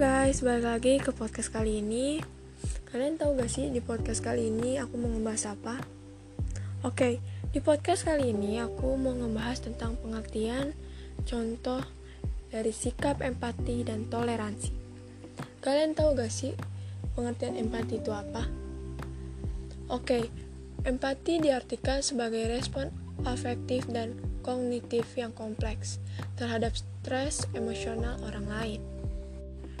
guys, balik lagi ke podcast kali ini. Kalian tahu gak sih di podcast kali ini aku mau ngebahas apa? Oke, di podcast kali ini aku mau ngebahas tentang pengertian, contoh dari sikap empati dan toleransi. Kalian tahu gak sih pengertian empati itu apa? Oke, empati diartikan sebagai respon afektif dan kognitif yang kompleks terhadap stres emosional orang lain.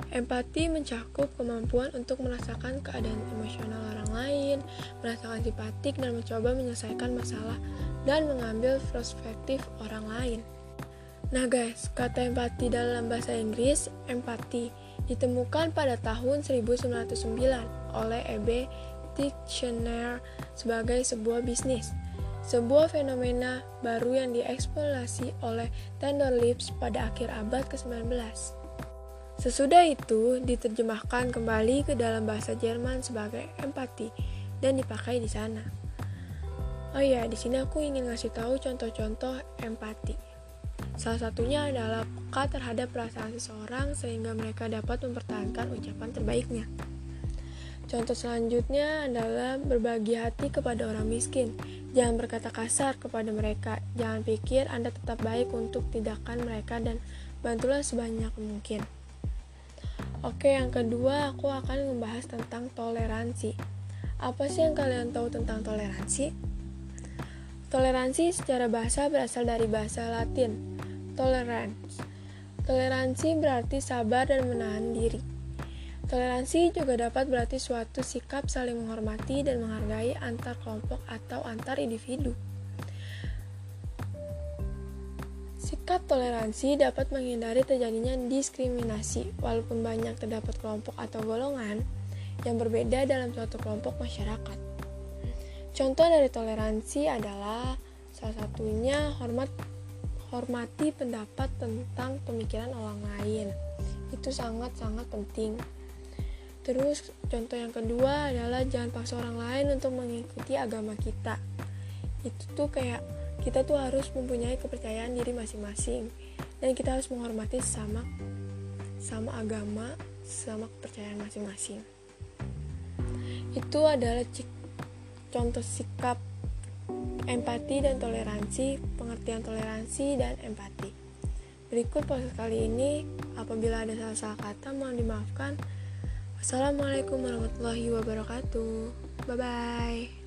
Empati mencakup kemampuan untuk merasakan keadaan emosional orang lain, merasakan simpatik dan mencoba menyelesaikan masalah dan mengambil perspektif orang lain. Nah guys, kata empati dalam bahasa Inggris, empati, ditemukan pada tahun 1909 oleh E.B. Dictionary sebagai sebuah bisnis. Sebuah fenomena baru yang dieksplorasi oleh Tender Lips pada akhir abad ke-19. Sesudah itu diterjemahkan kembali ke dalam bahasa Jerman sebagai empati dan dipakai di sana. Oh ya, di sini aku ingin ngasih tahu contoh-contoh empati. Salah satunya adalah peka terhadap perasaan seseorang sehingga mereka dapat mempertahankan ucapan terbaiknya. Contoh selanjutnya adalah berbagi hati kepada orang miskin. Jangan berkata kasar kepada mereka. Jangan pikir Anda tetap baik untuk tidakkan mereka dan bantulah sebanyak mungkin. Oke, yang kedua aku akan membahas tentang toleransi. Apa sih yang kalian tahu tentang toleransi? Toleransi secara bahasa berasal dari bahasa Latin, tolerance. Toleransi berarti sabar dan menahan diri. Toleransi juga dapat berarti suatu sikap saling menghormati dan menghargai antar kelompok atau antar individu. Sikap toleransi dapat menghindari terjadinya diskriminasi, walaupun banyak terdapat kelompok atau golongan yang berbeda dalam suatu kelompok masyarakat. Contoh dari toleransi adalah salah satunya hormat hormati pendapat tentang pemikiran orang lain. Itu sangat-sangat penting. Terus contoh yang kedua adalah jangan paksa orang lain untuk mengikuti agama kita. Itu tuh kayak kita tuh harus mempunyai kepercayaan diri masing-masing. Dan kita harus menghormati sama sama agama sama kepercayaan masing-masing. Itu adalah contoh sikap empati dan toleransi pengertian toleransi dan empati. Berikut proses kali ini apabila ada salah-salah kata mohon dimaafkan. Wassalamualaikum warahmatullahi wabarakatuh. Bye bye